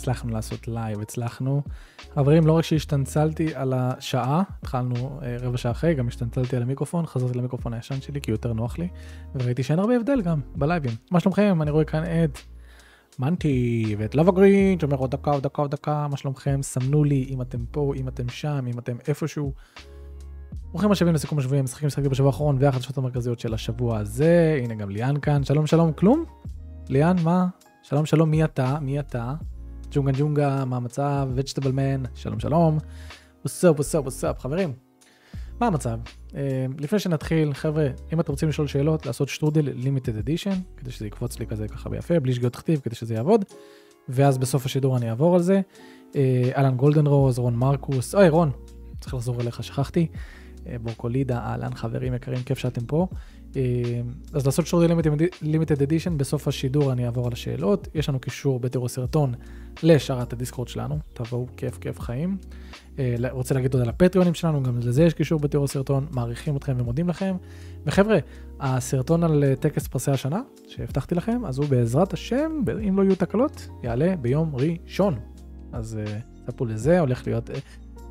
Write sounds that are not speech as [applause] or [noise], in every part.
הצלחנו לעשות live, הצלחנו. חברים, לא רק שהשתנצלתי על השעה, התחלנו אה, רבע שעה אחרי, גם השתנצלתי על המיקרופון, חזרתי למיקרופון הישן שלי כי יותר נוח לי, וראיתי שאין הרבה הבדל גם בלייבים. מה שלומכם? אני רואה כאן את מנטי ואת לבה גרין, שאומר עוד דקה, עוד דקה, עוד דקה, מה שלומכם? סמנו לי אם אתם פה, אם אתם שם, אם אתם איפשהו. ברוכים השבים לסיכום השבועי, משחקים משחקים בשבוע האחרון והחדשות המרכזיות של השבוע הזה. הנה גם ליאן כאן, שלום שלום, כלום? ליאן, מה? שלום שלום, מי אתה? מי אתה? ג'ונגה ג'ונגה, מה המצב? וג'טבל מן, שלום שלום. wassup wassup wassup, חברים. מה המצב? אה, לפני שנתחיל, חבר'ה, אם אתם רוצים לשאול שאלות, לעשות שטרודל limited edition, כדי שזה יקפוץ לי כזה ככה ביפה, בלי שגיאות כתיב, כדי שזה יעבוד, ואז בסוף השידור אני אעבור על זה. אה, אלן גולדן רוז, רון מרקוס, אוי רון, צריך לחזור אליך, שכחתי. אה, בורקולידה, אהלן חברים יקרים, כיף שאתם פה. אה, אז לעשות שורדי לימיטד אדישן, בסוף השידור אני אעבור על השאלות. יש לנו קישור בתיאור הסרטון לשרת הדיסקורד שלנו, תבואו, כיף כיף חיים. אה, רוצה להגיד תודה לפטריונים שלנו, גם לזה יש קישור בתיאור הסרטון, מעריכים אתכם ומודים לכם. וחבר'ה, הסרטון על אה, טקס פרסי השנה, שהבטחתי לכם, אז הוא בעזרת השם, אם לא יהיו תקלות, יעלה ביום ראשון. אז צפו לזה, הולך להיות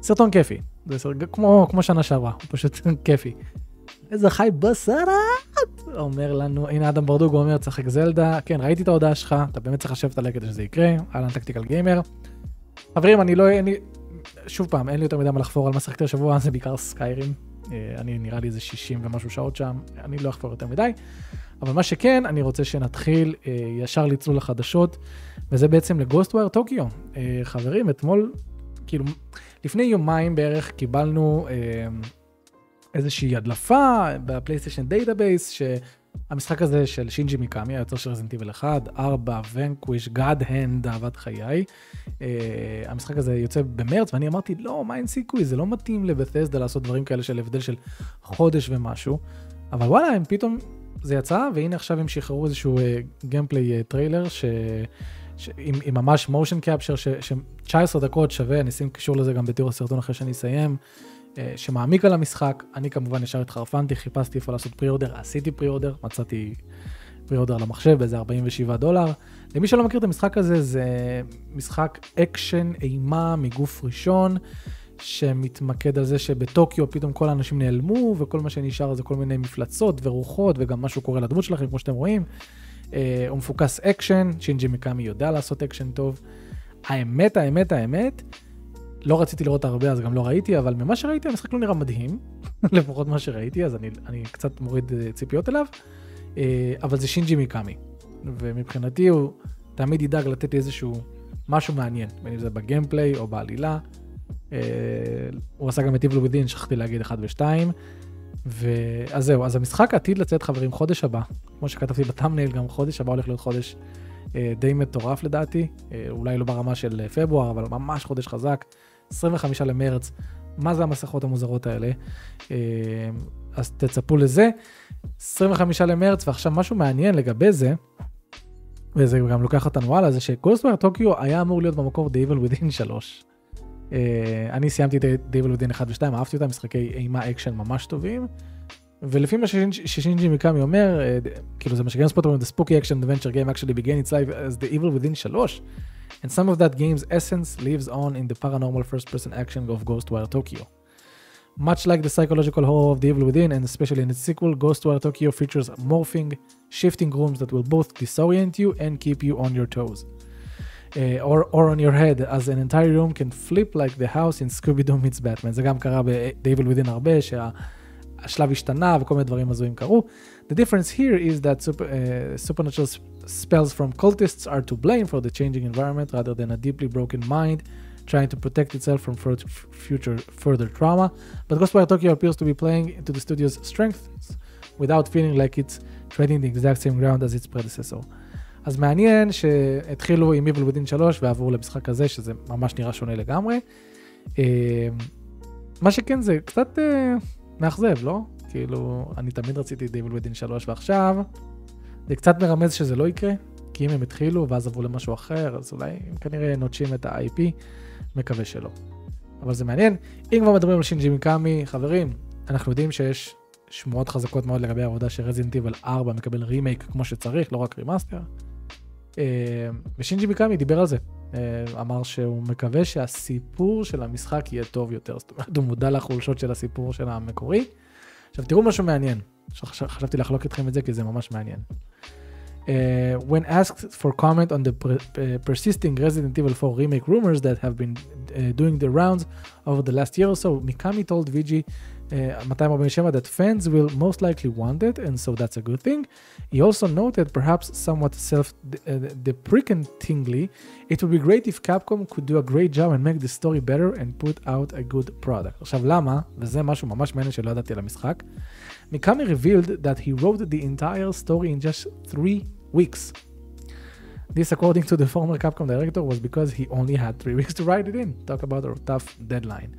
סרטון כיפי. זה סרט, כמו, כמו שנה שעברה, הוא פשוט [laughs] כיפי. איזה חי בסרט! אומר לנו, הנה אדם ברדוג אומר, צחק זלדה, כן, ראיתי את ההודעה שלך, אתה באמת צריך לשבת עליה כדי שזה יקרה, אהלן Tactical Gamer. חברים, אני לא, אני, שוב פעם, אין לי יותר מדי מה לחפור על מה שחקתי השבוע, [laughs] זה בעיקר Skyrim. אה, אני נראה לי איזה 60 ומשהו שעות שם, אני לא אחפור יותר מדי. אבל מה שכן, אני רוצה שנתחיל אה, ישר לצלול לחדשות, וזה בעצם ל Ghostwire Tokyo. אה, חברים, אתמול, כאילו, לפני יומיים בערך קיבלנו איזושהי הדלפה ב PlayStation database, שהמשחק הזה של שינג'י מיקאמי, היוצר של Resident Evil 1, 4, Vanquish, God Hand, אהבת חיי. אה, המשחק הזה יוצא במרץ, ואני אמרתי, לא, מה אין סיכוי, זה לא מתאים ל Bethesda לעשות דברים כאלה של הבדל של חודש ומשהו. אבל וואלה, הם פתאום, זה יצא, והנה עכשיו הם שחררו איזשהו gameplay אה, trailer, ש... ש... עם, עם ממש motion capture, ש-19 דקות שווה, אני אשים קישור לזה גם בתיאור הסרטון אחרי שאני אסיים. אה, שמעמיק על המשחק. אני כמובן ישר התחרפנתי, חיפשתי איפה לעשות pre-order, עשיתי pre-order, מצאתי pre-order למחשב באיזה 47 דולר. למי שלא מכיר את המשחק הזה, זה משחק אקשן אימה מגוף ראשון, שמתמקד על זה שבטוקיו פתאום כל האנשים נעלמו, וכל מה שנשאר זה כל מיני מפלצות ורוחות, וגם משהו קורה לדמות שלכם, כמו שאתם רואים. אה, הוא מפוקס אקשן, שינג'י מקאמי יודע לעשות אקשן טוב. האמת, האמת, האמת, לא רציתי לראות הרבה אז גם לא ראיתי, אבל ממה שראיתי המשחק לא נראה מדהים, [laughs] לפחות מה שראיתי, אז אני, אני קצת מוריד אה, ציפיות אליו, אה, אבל זה שינג'י מיקאמי, ומבחינתי הוא תמיד ידאג לתת לי איזשהו משהו מעניין, בין אם זה ב gameplay או בעלילה. אה, הוא עשה גם את Evil Within, שכחתי להגיד 1 ו-2. אז זהו, אז המשחק עתיד לצאת חברים חודש הבא, כמו שכתבתי ב thumbnail, גם חודש הבא הולך להיות חודש די מטורף לדעתי, אולי לא ברמה של פברואר, אבל ממש חודש חזק. 25 למרץ, מה זה המסכות המוזרות האלה? אה, אז תצפו לזה. 25 למרץ, ועכשיו משהו מעניין לגבי זה, וזה גם לוקח אותנו הלאה, זה ש Ghostwire Tokyo היה אמור להיות במקור The Evil Within [laughs] 3. אה, אני סיימתי את The Evil Within 1 ו-2, אהבתי אותם, משחקי אימה אקשן ממש טובים. ולפי מה ששינג'י מיקאמי אומר, uh, כאילו זה מה שגיימספוט אומרים, The Spooky Action Adventure Game actually began its life as The Evil Within 3. and some of that game's essence lives on in the paranormal first-person action of Ghostwire Tokyo. Much like the psychological horror of The Evil Within, and especially in its sequel, Ghostwire Tokyo features morphing, shifting rooms that will both disorient you and keep you on your toes. Uh, or, or on your head, as an entire room can flip like the house in Scooby-Doo meets Batman. זה גם קרה ב-The Evil Within הרבה, שהשלב השתנה וכל מיני דברים הזויים קרו. The difference here is that super, uh, supernatural spells from cultists are to blame for the changing environment rather than a deeply broken mind trying to protect itself from future further trauma. But Ghostwire Tokyo appears to be playing into the studio's strengths without feeling like it's treading the exact same ground as its predecessor. אז מעניין שהתחילו עם Evil Within 3 ועברו למשחק הזה, שזה ממש נראה שונה לגמרי. מה שכן זה קצת מאכזב, לא? כאילו, אני תמיד רציתי Evil Within 3 ועכשיו זה קצת מרמז שזה לא יקרה, כי אם הם התחילו ואז עברו למשהו אחר, אז אולי הם כנראה נוטשים את ה-IP, מקווה שלא. אבל זה מעניין. אם כבר מדברים על שינג'י מיקאמי, חברים, אנחנו יודעים שיש שמועות חזקות מאוד לגבי העבודה ש Resident Evil 4 מקבל רימייק כמו שצריך, לא רק remaster. אה, ושינג'י מיקאמי דיבר על זה אמר שהוא מקווה שהסיפור של המשחק יהיה טוב יותר, זאת אומרת, הוא מודע לחולשות של הסיפור של המקורי. עכשיו, תראו משהו מעניין, חשבתי לחלוק איתכם את זה כי זה ממש מעניין. Uh, when asked for comment on the per- persisting Resident Evil 4 remake rumors that have been uh, doing the rounds over the last year or so, Mikami told VG uh, 247 that fans will most likely want it, and so that's a good thing. He also noted, perhaps somewhat self-deprecatingly, it would be great if Capcom could do a great job and make the story better and put out a good product. עכשיו למה, וזה משהו ממש מעניין שלא ידעתי על המשחק, Mikami revealed that he wrote the entire story in just three weeks. This, according to the former Capcom director, was because he only had three weeks to write it in. Talk about a tough deadline.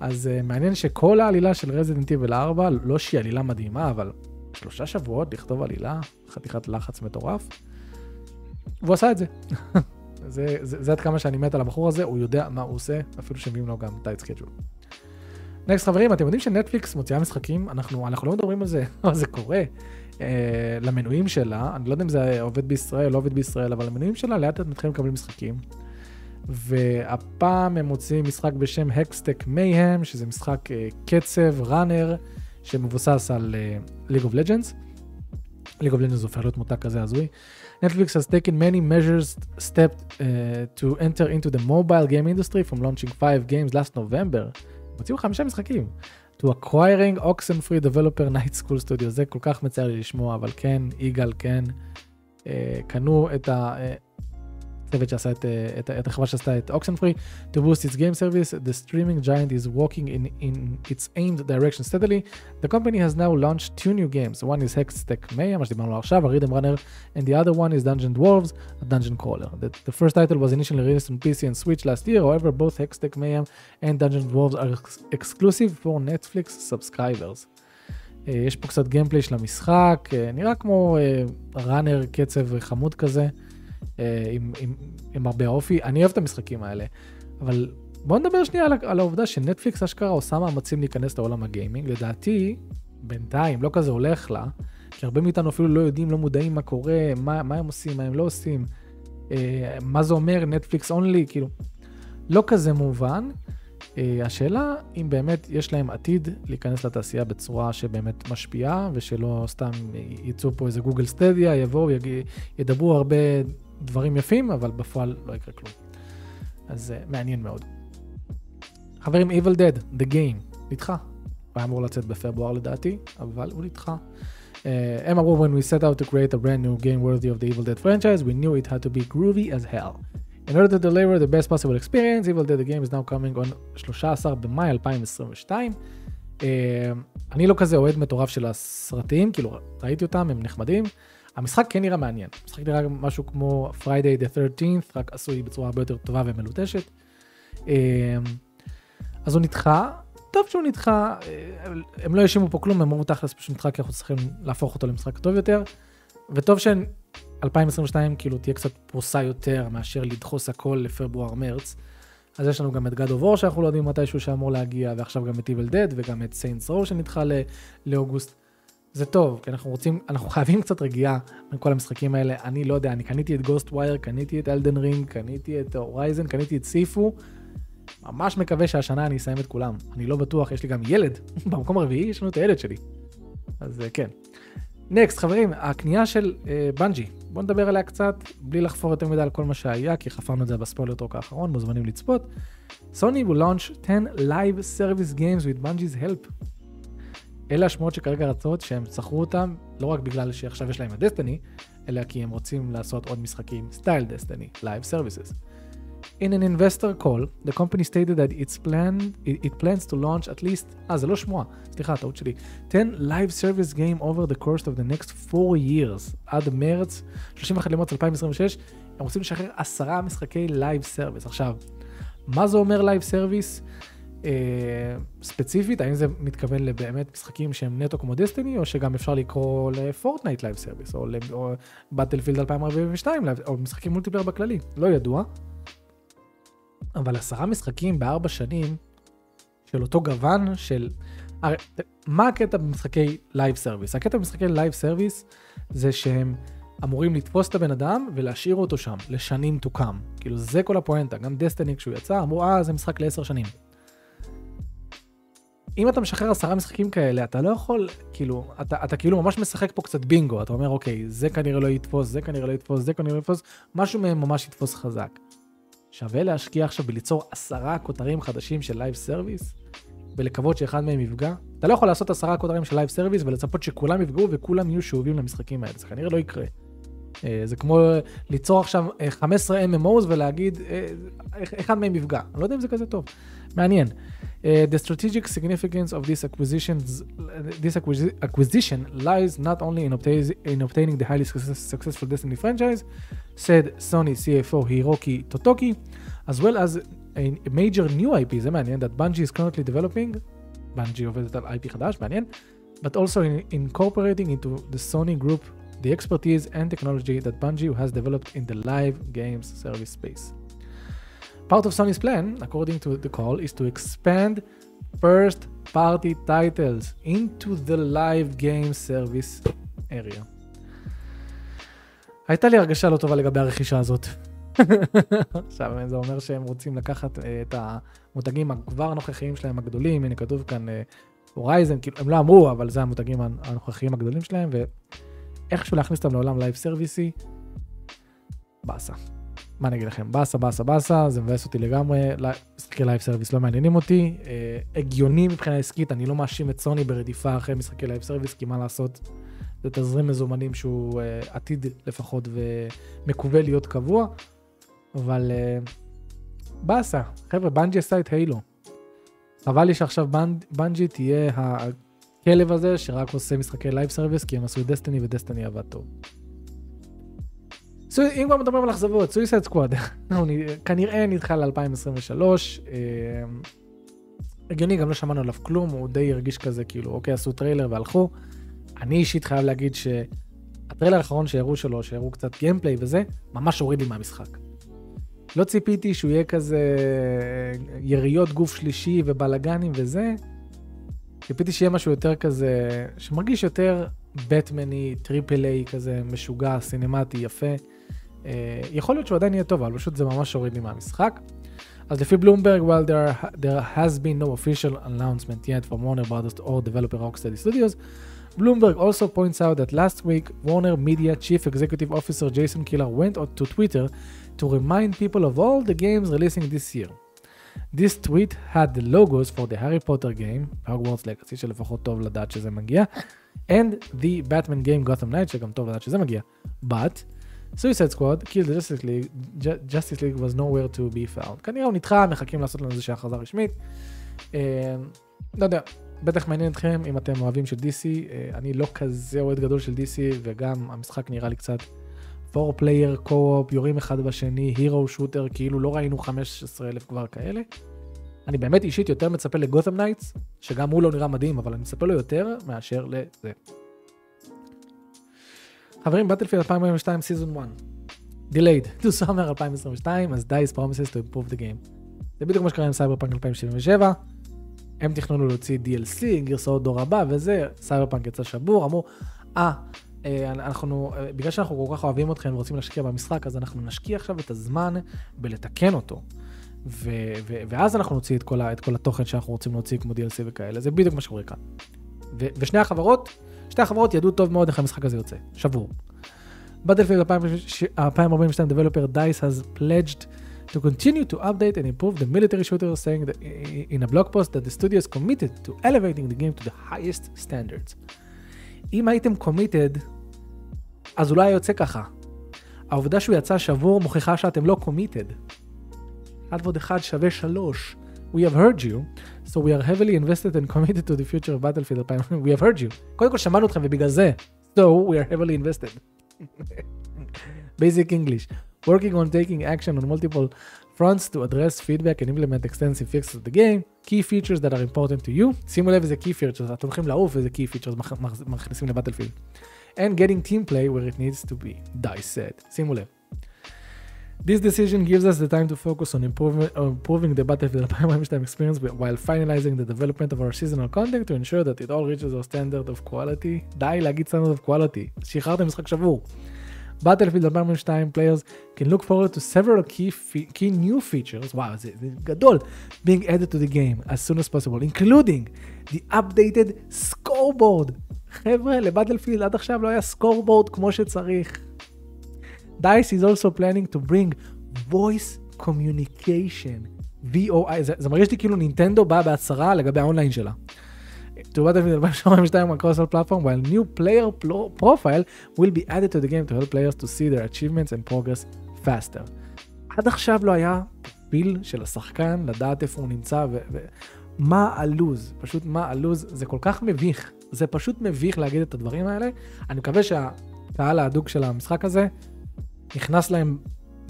אז אה, מעניין שכל העלילה של Resident Evil 4, לא שהיא עלילה מדהימה, אבל שלושה שבועות לכתוב עלילה, חתיכת לחץ מטורף, והוא עשה את זה. [laughs] זה, זה, זה עד כמה שאני מת על הבחור הזה, הוא יודע מה הוא עושה, אפילו שמביאים לו גם tight schedule. Next חברים, אתם יודעים שנטפליקס מוציאה משחקים, אנחנו, אנחנו לא מדברים על זה, [laughs] אבל זה קורה. אה, למנויים שלה, אני לא יודע אם זה עובד בישראל, לא עובד בישראל, אבל המנויים שלה לאט לאט מתחילים לקבל משחקים. והפעם הם מוציאים משחק בשם הקסטק מייהם, שזה משחק uh, קצב, ראנר, שמבוסס על League of Legends. League of Legends הופך להיות מותג כזה הזוי. Netflix has taken many measures stepped uh, to enter into the mobile game industry from launching five games last November. הוציאו חמישה משחקים. To acquiring oxen free developer night school studio זה כל כך מצער לי לשמוע אבל כן יגאל כן uh, קנו את ה... Uh, צוות שעשה את, את, את החברה שעשתה את Oxenfree, to boost its game service, the streaming giant is walking in, in its aimed direction steadily. The company has now launched two new games. One is Hextech Maya, מה שדיברנו עכשיו, ה-Rhythm Runner, and the other one is Dungeon Dwarves, a Dungeon Crawler. The, the first title was initially released on PC and Switch last year, however, both Hextech Mayhem and Dungeon Dwarves are ex- exclusive for Netflix subscribers. Uh, יש פה קצת גיימפליי של המשחק, uh, נראה כמו ראנר uh, קצב חמוד כזה. אה, עם, עם, עם הרבה אופי. אני אוהב את המשחקים האלה, אבל בואו נדבר שנייה על, על העובדה שנטפליקס אשכרה עושה מאמצים להיכנס לעולם הגיימינג. לדעתי, בינתיים לא כזה הולך לה, כי הרבה מאיתנו אפילו לא יודעים, לא מודעים מה קורה, מה, מה הם עושים, מה הם לא עושים, אה, מה זה אומר נטפליקס אונלי, כאילו, לא כזה מובן. אה, השאלה אם באמת יש להם עתיד להיכנס לתעשייה בצורה שבאמת משפיעה ושלא סתם יצאו פה איזה גוגל סטדיה, יבואו, ידברו הרבה דברים יפים, אבל בפועל לא יקרה כלום. אז uh, מעניין מאוד. חברים, Evil Dead, The Game, נדחה. הוא היה אמור לצאת בפברואר לדעתי, אבל הוא נדחה. Uh, הם אמרו, when we set out to create a brand new game worthy of the Evil Dead franchise, we knew it had to be groovy as hell. In order to deliver the best possible experience, Evil Dead The Game is now coming on 13 במאי 2022. Uh, אני לא כזה אוהד מטורף של הסרטים, כאילו ראיתי אותם, הם נחמדים. המשחק כן נראה מעניין. המשחק נראה משהו כמו Friday the 13th, רק עשוי בצורה הרבה יותר טובה ומלוטשת. אמ, אז הוא נדחה, טוב שהוא נדחה, אה, הם לא האשימו פה כלום, הם אמרו תכלס פשוט נדחה כי אנחנו צריכים להפוך אותו למשחק טוב יותר. וטוב ש-2022 כאילו תהיה קצת פרוסה יותר מאשר לדחוס הכל לפברואר-מרץ. אז יש לנו גם את God of War שאנחנו לא יודעים מתישהו שאמור להגיע, ועכשיו גם את Evil Dead וגם את Saints Row שנדחה לאוגוסט. זה טוב, כי אנחנו רוצים, אנחנו חייבים קצת רגיעה מכל המשחקים האלה. אני לא יודע, אני קניתי את Ghostwire, קניתי את Elden Ring, קניתי את Horizon, קניתי את Sifu. ממש מקווה שהשנה אני אסיים את כולם. אני לא בטוח, יש לי גם ילד. [laughs] במקום הרביעי יש לנו את הילד שלי. אז אה, כן. next, חברים, הקנייה של uh, בנג'י. בואו נדבר עליה קצת, בלי לחפור יותר מדי על כל מה שהיה, כי חפרנו את זה ב spoiler talk האחרון, מוזמנים לצפות. סוני will launch 10 live service games with Bungie's help. אלה השמועות שכרגע רצות, שהם שכרו אותם, לא רק בגלל שעכשיו יש להם את דסטיני, אלא כי הם רוצים לעשות עוד משחקים style דסטיני, Live Services. In an investor call, the company stated that it's planned, it, it plans to launch at least, אה זה לא שמועה, סליחה, טעות שלי, 10 live service game over the course of the next 4 years, עד מרץ, 31 למרץ 2026, הם רוצים לשחרר עשרה משחקי live service. עכשיו, מה זה אומר live service? אה, ספציפית, האם זה מתכוון לבאמת משחקים שהם נטו כמו דסטיני, או שגם אפשר לקרוא לפורטנייט live service, או לבטלפילד 2042, או משחקים multiplayer בכללי, לא ידוע. אבל עשרה משחקים בארבע שנים של אותו גוון של... הרי מה הקטע במשחקי live service? הקטע במשחקי live service זה שהם אמורים לתפוס את הבן אדם ולהשאיר אותו שם, לשנים to come. כאילו זה כל הפואנטה, גם דסטיני כשהוא יצא, אמרו אה זה משחק לעשר שנים. אם אתה משחרר עשרה משחקים כאלה, אתה לא יכול, כאילו, אתה, אתה כאילו ממש משחק פה קצת בינגו, אתה אומר, אוקיי, זה כנראה לא יתפוס, זה כנראה לא יתפוס, זה כנראה לא יתפוס, משהו מהם ממש יתפוס חזק. שווה להשקיע עכשיו בליצור עשרה כותרים חדשים של live service, ולקוות שאחד מהם יפגע? אתה לא יכול לעשות עשרה כותרים של live service ולצפות שכולם יפגעו וכולם יהיו שאובים למשחקים האלה, זה כנראה לא יקרה. אה, זה כמו ליצור עכשיו 15 אה, MMOs ולהגיד, אה, אחד מהם יפגע. אני לא יודע אם זה כזה טוב. מעניין. Uh, the strategic significance of this acquisitions, this acquisition lies not only in, obtain, in obtaining the highly success, successful Destiny franchise, said Sony CFO Hiroki Totoki, as well as a major new IP, זה מעניין, that Bungie is currently developing, Bungie עובדת על IP חדש, מעניין, but also in incorporating into the Sony group the expertise and technology that Bungie has developed in the live games service space. Part of Sony's plan, according to the call, is to expand first party titles into the live game service area. הייתה לי הרגשה לא טובה לגבי הרכישה הזאת. [laughs] עכשיו, זה אומר שהם רוצים לקחת את המותגים הכבר הנוכחיים שלהם הגדולים, הנה כתוב כאן הורייזן, כאילו, הם לא אמרו, אבל זה המותגים הנוכחיים הגדולים שלהם, איכשהו להכניס אותם לעולם live service'י, באסה. מה אני אגיד לכם, באסה, באסה, באסה, זה מבאס אותי לגמרי, משחקי live service לא מעניינים אותי, אה, הגיוני מבחינה עסקית, אני לא מאשים את סוני ברדיפה אחרי משחקי live service, כי מה לעשות, זה תזרים מזומנים שהוא אה, עתיד לפחות ומקווה להיות קבוע, אבל אה, באסה, חבר'ה, בנג'י עשה את הילו. חבל לי שעכשיו בנג'י תהיה הכלב הזה שרק עושה משחקי live service כי הם עשו דסטיני ודסטיני עבד טוב. אם כבר מדברים על אכזבות, סויסד [laughs] סקוואד, כנראה נדחה ל-2023. אה, הגיוני, גם לא שמענו עליו כלום, הוא די הרגיש כזה, כאילו, אוקיי, עשו טריילר והלכו. אני אישית חייב להגיד שהטריילר האחרון שהראו שלו, שהראו קצת gameplay וזה, ממש הוריד לי מהמשחק. לא ציפיתי שהוא יהיה כזה יריות גוף שלישי ובלאגנים וזה, ציפיתי שיהיה משהו יותר כזה, שמרגיש יותר בטמני, טריפל איי כזה, משוגע, סינמטי, יפה. Uh, יכול להיות שהוא עדיין יהיה טוב, אבל פשוט זה ממש הוריד לי מהמשחק. אז לפי בלומברג, while there, there has been no official announcement yet from Warner Brothers or developer Rocksteady Studios, Bloomberg also points out that last week, Warner Media Chief Executive Officer Jason Killer went to Twitter to remind people of all the games releasing this year. This tweet had the logos for the Harry Potter game, Hogwarts Legacy, שלפחות טוב לדעת שזה מגיע, and the Batman game Gotham Knight, שגם טוב לדעת שזה מגיע. But, Suicide Squad, Kill the Justice League, Justice League was nowhere to be found. כנראה הוא נדחה, מחכים לעשות לנו איזושהי הכרזה רשמית. אה, לא יודע, בטח מעניין אתכם אם אתם אוהבים של DC, אה, אני לא כזה אוהד גדול של DC, וגם המשחק נראה לי קצת 4 player co-op, יורים אחד בשני, hero shooter, כאילו לא ראינו 15 אלף כבר כאלה. אני באמת אישית יותר מצפה לגותם נייטס, שגם הוא לא נראה מדהים, אבל אני מצפה לו יותר מאשר לזה. חברים, בטלפילד 2042 season 1. delayed to summer 2022 as DICE promises to improve the game. זה בדיוק מה שקרה עם סייבר פאנק 2077. הם תכננו להוציא DLC, גרסאות דור הבא וזה, סייבר פאנק יצא שבור, אמרו, אה, אה, אנחנו, אה, בגלל שאנחנו כל כך אוהבים אתכם ורוצים להשקיע במשחק, אז אנחנו נשקיע עכשיו את הזמן בלתקן אותו. ו- ו- ואז אנחנו נוציא את כל, ה- את כל התוכן שאנחנו רוצים להוציא כמו DLC וכאלה, זה בדיוק מה שקורה כאן. ו- ושני החברות, שתי החברות ידעו טוב מאוד איך המשחק הזה יוצא, שבור. בטלפילד 2042 developer DICE has pledged to continue to update and improve the military shooter, saying that in a blog post that the studio is committed to elevating the game to the highest standards. אם הייתם committed, אז אולי יוצא ככה. העובדה שהוא יצא שבור מוכיחה שאתם לא committed. 1 ועוד 1 שווה 3. We have heard you, so we are heavily invested and committed to the future of Battlefield 2000. We have heard you. קודם כל שמענו אתכם ובגלל זה. So we are heavily invested. Basic English. Working on taking action on multiple fronts to address feedback and implement extensive fixes of the game. Key features that are important to you. שימו לב איזה key features, אתם הולכים לעוף איזה key features מכניסים לבטלפילד. And getting team play where it needs to be. Die said. שימו לב. This decision gives us the time to focus on improving, uh, improving the Battlefield 2022 experience while finalizing the development of our seasonal content to ensure that it all reaches our standard of quality. די להגיד standard of quality, שחררתם משחק שבור. Battlefield 2002 players can look forward to several key, key new features, וואו, זה, זה גדול, being added to the game as soon as possible, including the updated scoreboard. חבר'ה, לבטלפילד עד עכשיו לא היה scoreboard כמו שצריך. DICE is also planning to bring voice communication, VOI, זה, זה מרגיש לי כאילו נינטנדו באה בהצהרה לגבי האונליין שלה. To Battlefield 2082 on console platform, while new player profile will be added to the game to help players to see their achievements and progress faster. עד עכשיו לא היה פיל של השחקן לדעת איפה הוא נמצא ומה הלוז, פשוט מה הלוז, זה כל כך מביך, זה פשוט מביך להגיד את הדברים האלה. אני מקווה שהקהל ההדוק של המשחק הזה נכנס להם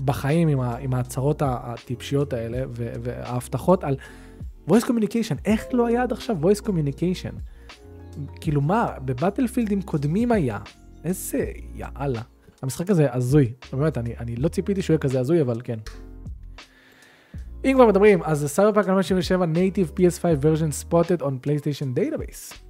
בחיים עם, ה, עם ההצהרות הטיפשיות האלה וההבטחות על voice communication, איך לא היה עד עכשיו voice communication? כאילו מה, בבטלפילדים קודמים היה, איזה יאללה. המשחק הזה הזוי, באמת, אני, אני לא ציפיתי שהוא יהיה כזה הזוי, אבל כן. אם כבר מדברים, אז סייבר פאק 2077 native PS5 version spotted on PlayStation database.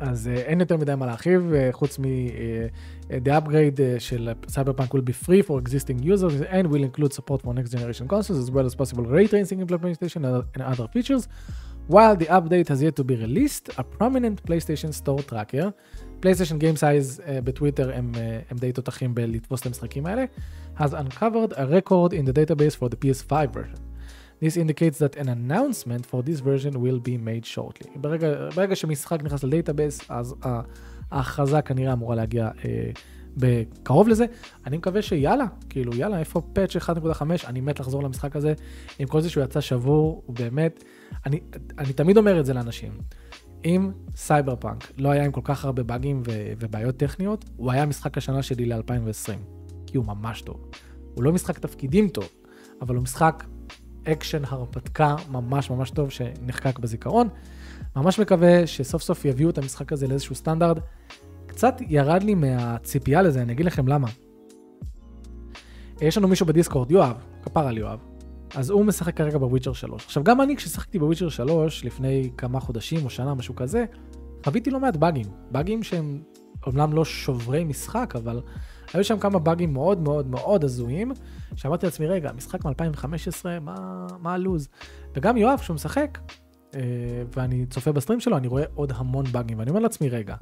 אז uh, אין יותר מדי מה להרחיב, uh, חוץ מ... Uh, the upgrade uh, של Cyberpunk will be free for existing users and will include support for next generation consoles as well as possible ray tracing implementation and other features. While the update has yet to be released, a prominent PlayStation Store tracker, PlayStation Game Size uh, בטוויטר הם, uh, הם די תותחים בלתפוס את המשחקים האלה, has uncovered a record in the database for the PS5 version. This indicates that an announcement for this version will be made shortly. ברגע, ברגע שמשחק נכנס ל database, אז ההכרזה כנראה אמורה להגיע אה, בקרוב לזה. אני מקווה שיאללה, כאילו יאללה, איפה patch 1.5? אני מת לחזור למשחק הזה. עם כל זה שהוא יצא שבור, הוא באמת, אני, אני תמיד אומר את זה לאנשים. אם סייבר פאנק לא היה עם כל כך הרבה באגים ו- ובעיות טכניות, הוא היה משחק השנה שלי ל-2020. כי הוא ממש טוב. הוא לא משחק תפקידים טוב, אבל הוא משחק אקשן הרפתקה ממש ממש טוב שנחקק בזיכרון. ממש מקווה שסוף סוף יביאו את המשחק הזה לאיזשהו סטנדרט. קצת ירד לי מהציפייה לזה, אני אגיד לכם למה. יש לנו מישהו בדיסקורד, יואב, כפר על יואב, אז הוא משחק כרגע בוויצ'ר 3. עכשיו, גם אני כששיחקתי בוויצ'ר 3 לפני כמה חודשים או שנה, משהו כזה, חוויתי לא מעט באגים. באגים שהם אומנם לא שוברי משחק, אבל היו שם כמה באגים מאוד מאוד מאוד הזויים, שאמרתי לעצמי, רגע, משחק מ-2015, מה, מה הלו"ז? וגם יואב, כשהוא משחק, אה, ואני צופה בסטרים שלו, אני רואה עוד המון באגים, ואני אומר לעצמי, רגע,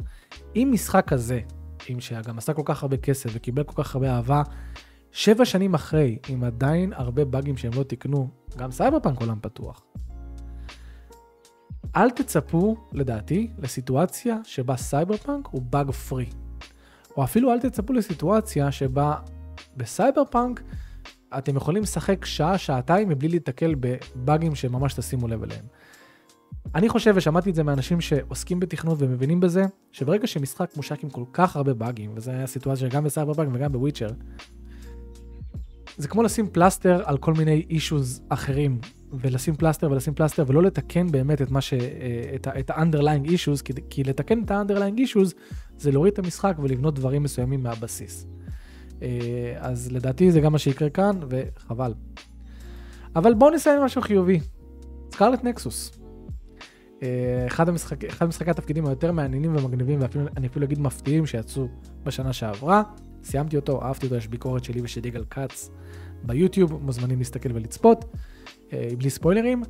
אם משחק כזה, עם שגם עשה כל כך הרבה כסף וקיבל כל כך הרבה אהבה, שבע שנים אחרי, עם עדיין הרבה באגים שהם לא תיקנו, גם סייבר פאנק עולם פתוח. אל תצפו, לדעתי, לסיטואציה שבה סייבר פאנק הוא bug free. או אפילו אל תצפו לסיטואציה שבה בסייבר פאנק אתם יכולים לשחק שעה, שעתיים מבלי להתקל בבאגים שממש תשימו לב אליהם. אני חושב, ושמעתי את זה מאנשים שעוסקים בתכנות ומבינים בזה, שברגע שמשחק מושק עם כל כך הרבה באגים, וזו הייתה סיטואציה גם בסייבר פאנק וגם בוויצ'ר, זה כמו לשים פלסטר על כל מיני אישוז אחרים, ולשים פלסטר ולשים פלסטר, ולא לתקן באמת את מה ש... אה, את ה-underlying issues, כי, כי לתקן את ה-underlying issues זה להוריד את המשחק ולבנות דברים מסוימים מהבסיס. אה, אז לדעתי זה גם מה שיקרה כאן, וחבל. אבל בואו נסיים עם משהו חיובי. Scarlet Nexus. אה, אחד, המשחק, אחד משחקי התפקידים היותר מעניינים ומגניבים, ואני אפילו אגיד מפתיעים שיצאו בשנה שעברה. סיימתי אותו, אהבתי אותו, יש ביקורת שלי ושל יגאל כץ ביוטיוב, מוזמנים להסתכל ולצפות, אה, בלי ספוילרים.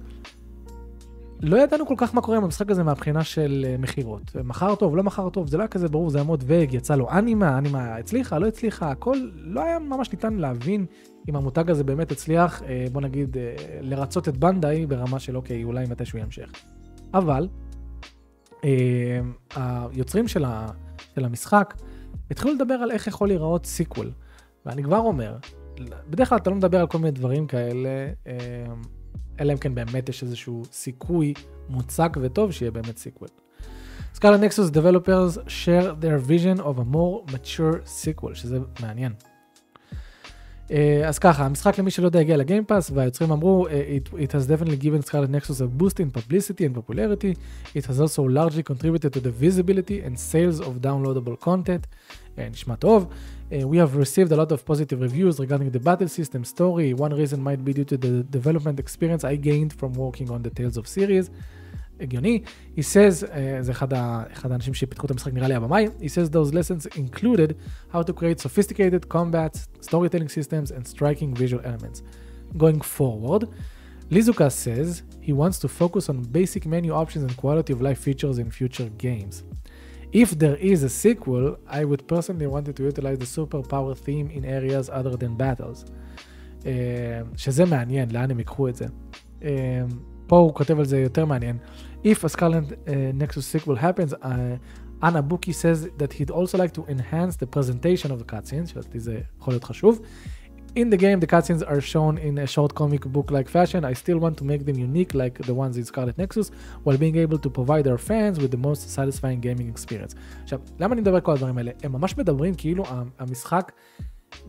לא ידענו כל כך מה קורה עם המשחק הזה מהבחינה של אה, מכירות. מכר טוב, לא מכר טוב, זה לא היה כזה ברור, זה היה מאוד ואג, יצא לו אנימה, אנימה הצליחה, לא הצליחה, הכל לא היה ממש ניתן להבין אם המותג הזה באמת הצליח, אה, בוא נגיד, לרצות את בנדאי ברמה של אוקיי, אולי מתישהו ימשיך. אבל, היוצרים של, המשחק התחילו לדבר על איך יכול להיראות sequel. ואני כבר אומר, בדרך כלל אתה לא מדבר על כל מיני דברים כאלה, אה, אלא אם כן באמת יש איזשהו סיכוי מוצק וטוב שיהיה באמת sequel. Scarlet Nexus Developers share their vision of a more mature sequel, שזה מעניין. אה, אז ככה, המשחק למי שלא יודע הגיע ל Game Pass, והיוצרים אמרו, uh, it, it has definitely given Scarlet Nexus a boost in publicity and popularity, it has also largely contributed to the visibility and sales of downloadable content, uh, נשמע טוב. Uh, we have received a lot of positive reviews regarding the battle system story, one reason might be due to the development experience I gained from working on the Tales of series. הגיוני. He says, uh, זה אחד, ה, אחד האנשים שפיתחו את המשחק, נראה לי הבמאי, he says those lessons included how to create sophisticated combats, storytelling systems and striking visual elements. Going forward, Lizuka says he wants to focus on basic menu options and quality of life features in future games. If there is a sequel, I would personally want to utilize the superpower theme in areas other than battles. Uh, שזה מעניין, לאן הם ייקחו את זה. Uh, פה הוא כותב על זה יותר מעניין. If a Scarlet uh, Nexus sequel happens, uh, Anna Buki says that he'd also like to enhance the presentation of the cutscenes, שלדעתי זה יכול להיות חשוב. In the game, the cutscenes are shown in a short comic book-like fashion. I still want to make them unique like the ones in Scarlet Nexus, while being able to provide our fans with the most satisfying gaming experience. עכשיו, למה אני מדבר כל הדברים האלה? הם ממש מדברים כאילו המשחק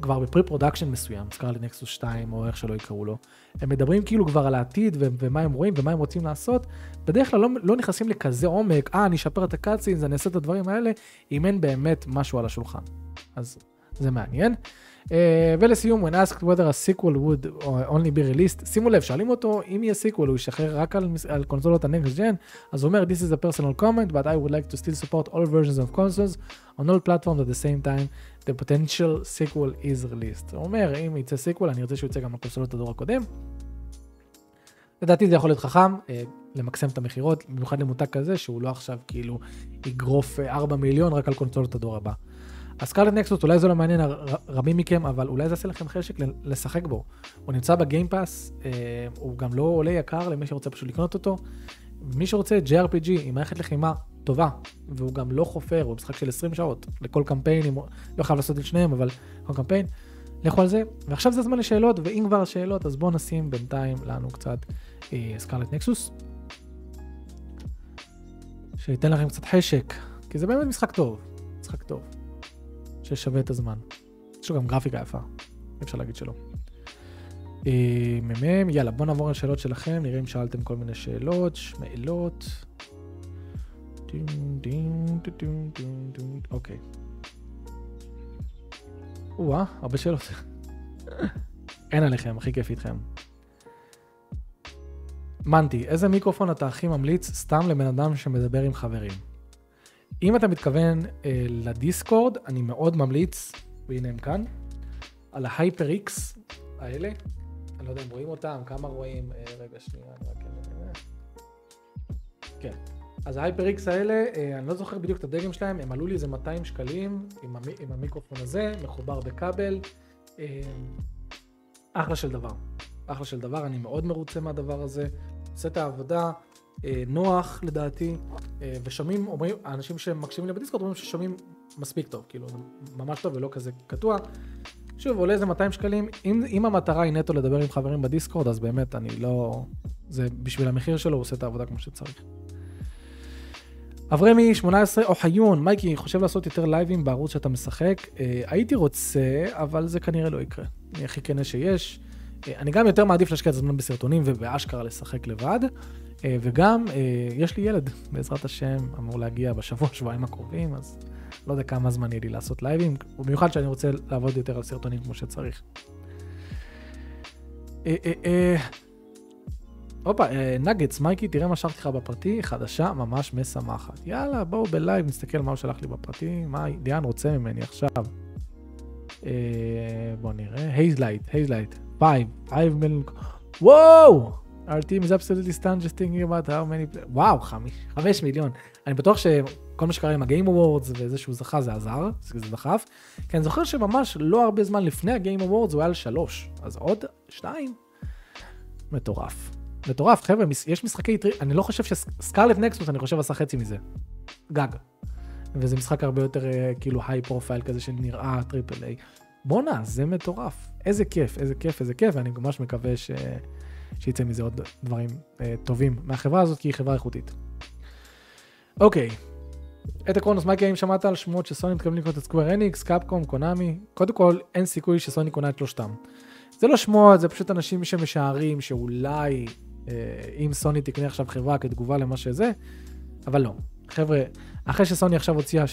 כבר ב pre-production מסוים, Scarlet Nexus 2 או איך שלא יקראו לו. הם מדברים כאילו כבר על העתיד ו- ומה הם רואים ומה הם רוצים לעשות. בדרך כלל לא, לא נכנסים לכזה עומק, אה, אני אשפר את ה cutscenes, אני אעשה את הדברים האלה, אם אין באמת משהו על השולחן. אז זה מעניין. Uh, ולסיום, when asked whether a sequel would only be released, שימו לב, שואלים אותו אם יהיה sequel, הוא ישחרר רק על, על קונסולות ה-next gen, אז הוא אומר, this is a personal comment, but I would like to still support all versions of consoles on all platforms at the same time, the potential sequel is released. הוא אומר, אם יצא sequel, אני רוצה שהוא יצא גם על קונסולות הדור הקודם. לדעתי זה יכול להיות חכם, אה, למקסם את המכירות, במיוחד למותג כזה, שהוא לא עכשיו כאילו יגרוף 4 מיליון רק על קונסולות הדור הבא. אז סקרלט נקסוס אולי זה לא מעניין רבים מכם, אבל אולי זה יעשה לכם חשק לשחק בו. הוא נמצא בגיימפאס, אה, הוא גם לא עולה יקר למי שרוצה פשוט לקנות אותו. מי שרוצה JRPG עם מערכת לחימה טובה, והוא גם לא חופר, הוא משחק של 20 שעות לכל קמפיין, לא חייב לעשות את שניהם, אבל כל קמפיין, לכו על זה. ועכשיו זה הזמן לשאלות, ואם כבר שאלות, אז בואו נשים בינתיים לנו קצת אה, סקרלט נקסוס. שייתן לכם קצת חשק, כי זה באמת משחק טוב, משחק טוב. ששווה את הזמן. יש לו גם גרפיקה יפה, אי אפשר להגיד שלא. מ"מ, יאללה, בואו נעבור לשאלות שלכם, נראה אם שאלתם כל מיני שאלות, שמעלות. אוקיי. או-אה, הרבה שאלות. [laughs] אין עליכם, הכי כיף איתכם. מנטי, איזה מיקרופון אתה הכי ממליץ סתם לבן אדם שמדבר עם חברים? אם אתה מתכוון אה, לדיסקורד, אני מאוד ממליץ, והנה הם כאן, על ההייפר איקס האלה. אני לא יודע אם רואים אותם, כמה רואים, אה, רגע שנייה, אני רק... כן. אז ההייפר איקס האלה, אה, אני לא זוכר בדיוק את הדגם שלהם, הם עלו לי איזה 200 שקלים עם, המ, עם המיקרופון הזה, מחובר בכבל. אה, אחלה של דבר. אחלה של דבר, אני מאוד מרוצה מהדבר הזה. עושה את העבודה, נוח לדעתי, אה, ושומעים, אומרים, האנשים שמקשיבים לי בדיסקורד אומרים ששומעים מספיק טוב, כאילו ממש טוב ולא כזה קטוע. שוב, עולה איזה 200 שקלים, אם, אם המטרה היא נטו לדבר עם חברים בדיסקורד, אז באמת אני לא... זה בשביל המחיר שלו, הוא עושה את העבודה כמו שצריך. אברמי 18 אוחיון, מייקי, חושב לעשות יותר לייבים בערוץ שאתה משחק? אה, הייתי רוצה, אבל זה כנראה לא יקרה. אני הכי כנה שיש. אה, אני גם יותר מעדיף להשקיע את הזמן בסרטונים ובאשכרה לשחק לבד. אה, וגם, אה, יש לי ילד, בעזרת השם, אמור להגיע בשבוע, שבועיים הקרובים, אז לא יודע כמה זמן יהיה לי לעשות לייבים, במיוחד שאני רוצה לעבוד יותר על סרטונים כמו שצריך. אה, הופה, נגץ, מייקי, תראה מה שלחתי לך בפרטי, חדשה ממש משמחת. יאללה, בואו בלייב, נסתכל מה הוא שלח לי בפרטי, מה דיאן רוצה ממני עכשיו. בואו נראה, Hazelight, Hazelight, five, five million, וואו! Our team is absolutely stunned just thinking about how many, וואו, חמש, חמש מיליון. אני בטוח שכל מה שקרה עם ה Game Awards וזה שהוא זכה זה עזר, זה דחף. כי אני זוכר שממש לא הרבה זמן לפני ה Game Awards הוא היה על שלוש, אז עוד שתיים. מטורף. מטורף, חבר'ה, יש משחקי אני לא חושב ש Scarlet Nexus, אני חושב עשה חצי מזה. גג. וזה משחק הרבה יותר אה, כאילו high profile כזה שנראה triple A. בואנה, זה מטורף. איזה כיף, איזה כיף, איזה כיף, ואני ממש מקווה ש... שיצא מזה עוד דברים אה, טובים מהחברה הזאת, כי היא חברה איכותית. אוקיי, את הקרונוס, מייקי, האם שמעת על שמועות שסוני מתכוונים לקנות את Square Enix, Capcom, Konami? קודם כל, אין סיכוי שסוני קונה את שלושתם. זה לא שמועות, זה פשוט אנשים שמשערים שאולי אה, אם סוני תקנה עכשיו חברה כתגובה למה שזה, אבל לא. חבר'ה, אחרי שסוני עכשיו הוציאה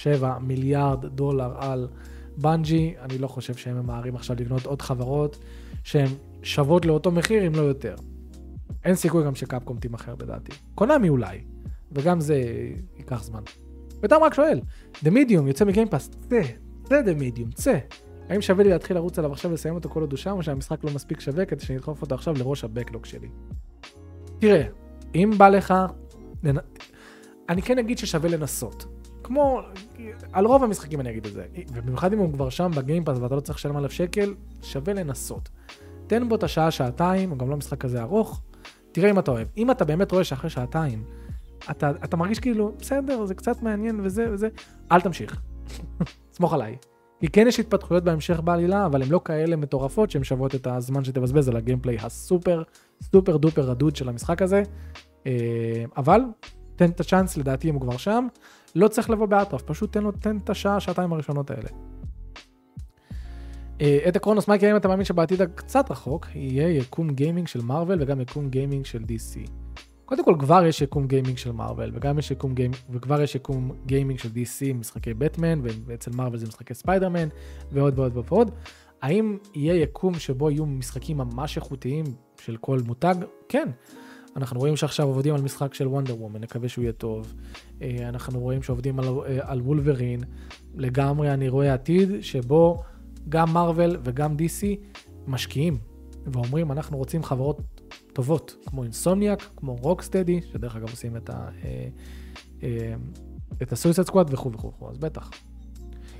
3.7 מיליארד דולר על בנג'י, אני לא חושב שהם ממהרים עכשיו לקנות עוד חברות שהן שוות לאותו מחיר, אם לא יותר. אין סיכוי גם שקפקום תימכר בדעתי. קונאמי אולי, וגם זה ייקח זמן. ותם רק שואל, The Medium יוצא מגיימפאס, צא, צא The Medium, צא. האם שווה לי להתחיל לרוץ עליו עכשיו ולסיים אותו כל עוד הוא שם, או שהמשחק לא מספיק שווה כדי שאני אדחוף אותו עכשיו לראש הבקלוג שלי? תראה, אם בא לך, אני כן אגיד ששווה לנסות. כמו, על רוב המשחקים אני אגיד את זה, ובמיוחד אם הוא כבר שם בגיימפאס ואתה לא צריך לשלם עליו שקל, שווה לנסות. תן בו את השעה, שעתיים, הוא גם לא משחק כזה ארוך, תראה אם אתה אוהב. אם אתה באמת רואה שאחרי שעתיים, אתה, אתה מרגיש כאילו, בסדר, זה קצת מעניין וזה וזה, אל תמשיך. [laughs] סמוך עליי. כי כן יש התפתחויות בהמשך בעלילה, אבל הן לא כאלה מטורפות שהן שוות את הזמן שתבזבז על הגיימפליי הסופר, super duper רדוד של המשחק הזה. אה, אבל, תן את הצ'אנס, לדעתי אם הוא כבר שם. לא צריך לבוא באטרף, פשוט תן לו, תן את השעה, שעתיים הראשונות האלה. אה, את הקרונוס מייקי, האם אתה מאמין שבעתיד הקצת רחוק, יהיה יקום גיימינג של מארוול וגם יקום גיימינג של DC? קודם כל כבר יש יקום גיימינג של מארוול, וגם יש יקום גיימינג, וכבר יש יקום גיימינג של DC, משחקי בטמן, ואצל מארוול זה משחקי ספיידרמן, ועוד ועוד ועוד. האם יהיה יקום שבו יהיו משחקים ממש איכותיים של כל מותג? כן. אנחנו רואים שעכשיו עובדים על משחק של וונדר וומן, נקווה שהוא יהיה טוב. אה, אנחנו רואים שעובדים על, אה, על וולברין. לגמרי אני רואה עתיד שבו גם מארוול וגם DC משקיעים ואומרים, אנחנו רוצים חברות טובות, כמו אינסומניאק, כמו רוקסטדי, שדרך אגב עושים את ה... אה, אה, את הסויסד סקוואד וכו' וכו' וכו', אז בטח.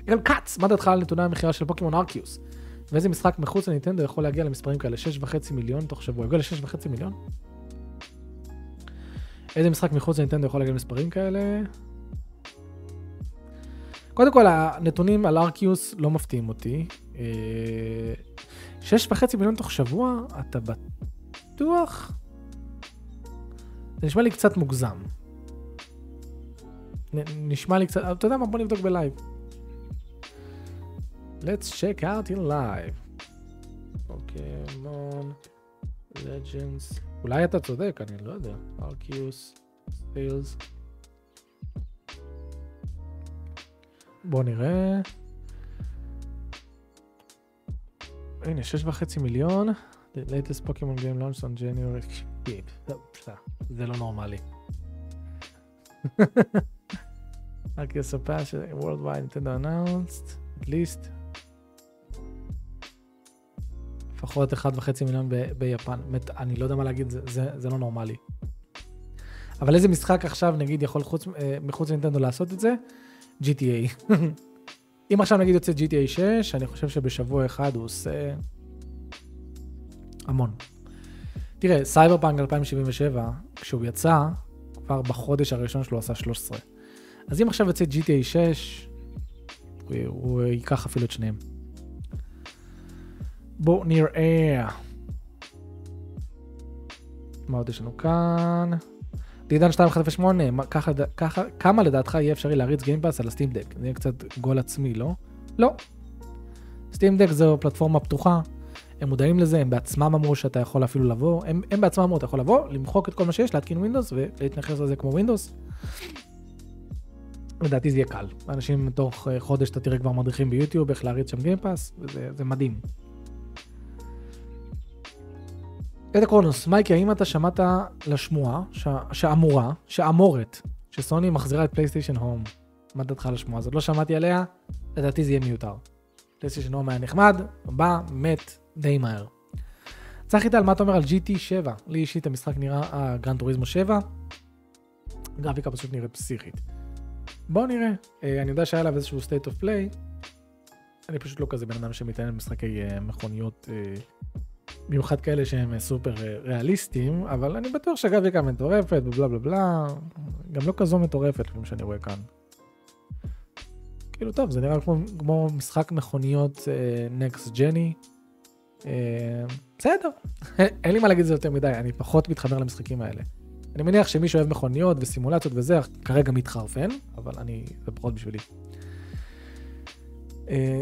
יגאל כץ, מה דעתך על נתוני המכירה של פוקימון ארקיוס? ואיזה משחק מחוץ לניטנדו יכול להגיע למספרים כאלה? 6.5 מיליון תוך שבוע. יגיע ל-6.5 מיליון? איזה משחק מחוץ לניטנדו יכול להגיע למספרים כאלה? קודם כל, הנתונים על ארקיוס לא מפתיעים אותי. 6.5 אה, מיליון תוך שבוע, אתה בטוח? זה נשמע לי קצת מוגזם. נשמע לי קצת, אתה יודע מה? בוא נבדוק בלייב. Let's check out in live. Pokemon, Legends. אולי אתה צודק, אני לא יודע. Arceus, sales. בוא נראה. הנה, שש וחצי מיליון. The latest Pokemon game launched on January... זה לא נורמלי. [laughs] רק יספר ש... Worldwide Nintendo announced, at least. לפחות 1.5 מיליון ביפן. באמת, אני לא יודע מה להגיד, זה, לא נורמלי. אבל איזה משחק עכשיו, נגיד, יכול אה, מחוץ לנינטנדו לעשות את זה? GTA. [laughs] אם עכשיו נגיד יוצא GTA 6, אני חושב שבשבוע אחד הוא עושה המון. תראה, סייבר פאנק 2077, כשהוא יצא, כבר בחודש הראשון שלו עשה 13. אז אם עכשיו יוצא GTA 6, הוא, הוא ייקח אפילו את שניהם. בואו נראה. מה עוד יש לנו כאן? דידן 2108, ככה, ככה, כמה לדעתך יהיה אפשרי להריץ Game Pass על ה Steam Deck? זה יהיה קצת גול עצמי, לא? לא. Steam Deck זו פלטפורמה פתוחה, הם מודעים לזה, הם בעצמם אמרו שאתה יכול אפילו לבוא, הם, הם בעצמם אמרו, אתה יכול לבוא, למחוק את כל מה שיש, להתקין Windows ולהתייחס לזה כמו Windows. לדעתי זה יהיה קל. אנשים תוך אה, חודש אתה תראה כבר מדריכים ביוטיוב איך להריץ שם Game Pass, וזה מדהים. את הקרונוס, מייקי, האם אתה שמעת לשמועה שאמורה, שאמורת, שסוני מחזירה את PlayStation Home? מה דעתך על השמועה הזאת? לא שמעתי עליה, לדעתי זה יהיה מיותר. PlayStation Home היה נחמד, בא, מת, די מהר. צחי טל, מה אתה אומר על GT 7? לי אישית המשחק נראה, אה, Gran Turismo 7, גרפיקה פשוט נראית פסיכית. בואו נראה, אה, אני יודע שהיה עליו איזשהו state of play, אני פשוט לא כזה בן אדם שמתעניין במשחקי אה, מכוניות אה, במיוחד כאלה שהם אה, סופר אה, ריאליסטיים, אבל אני בטוח שהגרפיקה מטורפת ובלה בלה בלה, גם לא כזו מטורפת כמו שאני רואה כאן. כאילו טוב, זה נראה כמו, כמו משחק מכוניות next אה, gen י. אה, בסדר, [laughs] אין לי מה להגיד את זה יותר מדי, אני פחות מתחבר למשחקים האלה. אני מניח שמי שאוהב מכוניות וסימולציות וזה, כרגע מתחרפן, אבל אני, זה פחות בשבילי.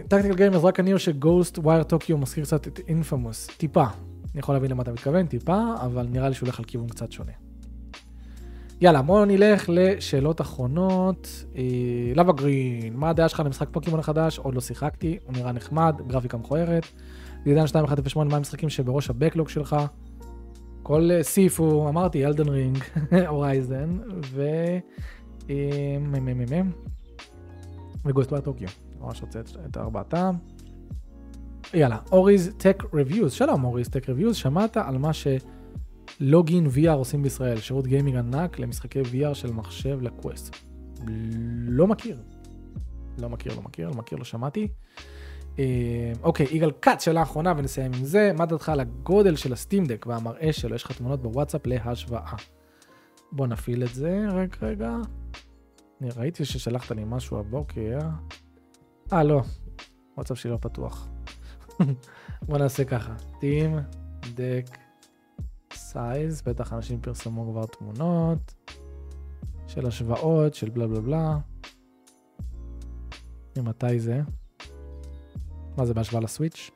Tactical Gamers, רק אני או ש Ghostwire Tokyo מזכיר קצת את inFamous, טיפה. אני יכול להבין למה אתה מתכוון, טיפה, אבל נראה לי שהוא הולך על כיוון קצת שונה. יאללה, בואו נלך לשאלות אחרונות. לבה גרין, מה הדעה שלך למשחק פוקימון החדש? עוד לא שיחקתי, הוא נראה נחמד, גרפיקה מכוערת. דידן 2108, מה המשחקים שבראש ה backlog שלך? כל סיפו, אמרתי, אלדן רינג, הורייזן, ו... מ"מ ו Ghostwire Tokyo. ממש רוצה את ארבעתם. יאללה, אוריז Tech Reviews, שלום אוריז Tech Reviews, שמעת על מה שלוגין VR עושים בישראל, שירות גיימינג ענק למשחקי VR של מחשב לקווסט. לא מכיר. לא מכיר, לא מכיר, לא מכיר, לא שמעתי. אה, אוקיי, יגאל כץ, שאלה אחרונה ונסיים עם זה. מה דעתך על הגודל של ה Steam Deck והמראה שלו? יש לך תמונות בוואטסאפ להשוואה. בוא נפעיל את זה, רק רגע. אני ראיתי ששלחת לי משהו הבוקר. אה, לא. וואטסאפ שלי לא פתוח. [laughs] בוא נעשה ככה. Steam Deck size, בטח אנשים פרסמו כבר תמונות של השוואות, של בלה בלה בלה. ממתי זה? מה זה בהשוואה לסוויץ'?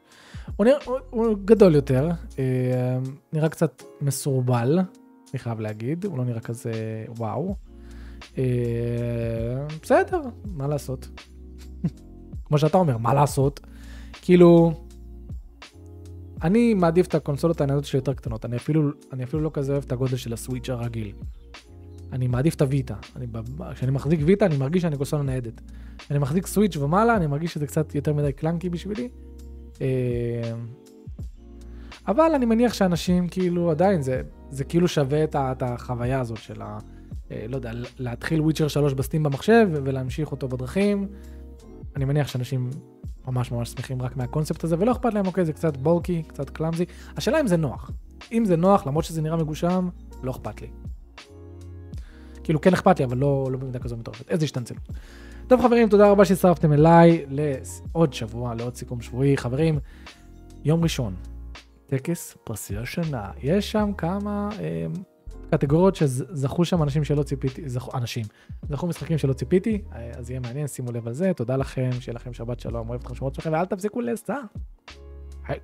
הוא, נראה, הוא, הוא גדול יותר, אה, נראה קצת מסורבל, אני חייב להגיד, הוא לא נראה כזה וואו. אה, בסדר, מה לעשות? כמו שאתה אומר, מה לעשות? כאילו, אני מעדיף את הקונסולות העניינות שלי יותר קטנות, אני אפילו, אני אפילו לא כזה אוהב את הגודל של הסוויץ' הרגיל. אני מעדיף את הוויטה. כשאני מחזיק ויטה אני מרגיש שאני קונסולה ניידת. כשאני מחזיק סוויץ' ומעלה אני מרגיש שזה קצת יותר מדי קלנקי בשבילי. אה, אבל אני מניח שאנשים כאילו עדיין זה, זה כאילו שווה את, את החוויה הזאת של ה... אה, לא יודע, להתחיל וויצ'ר 3 בסטים במחשב ולהמשיך אותו בדרכים. אני מניח שאנשים ממש ממש שמחים רק מהקונספט הזה, ולא אכפת להם, אוקיי, זה קצת בולקי, קצת קלאמזי. השאלה אם זה נוח. אם זה נוח, למרות שזה נראה מגושם, לא אכפת לי. כאילו כן אכפת לי, אבל לא, לא במידה כזו מטורפת. איזה השתנצלות. טוב חברים, תודה רבה שהצטרפתם אליי לעוד שבוע, לעוד סיכום שבועי. חברים, יום ראשון, טקס פרסי השנה. יש שם כמה אה, קטגוריות שזכו שם אנשים שלא ציפיתי, זכו, אנשים, זכו משחקים שלא ציפיתי, אז יהיה מעניין, שימו לב על זה. תודה לכם, שיהיה לכם שבת שלום, אוהב אתכם שמות שלכם, ואל תפסיקו לסע. היי.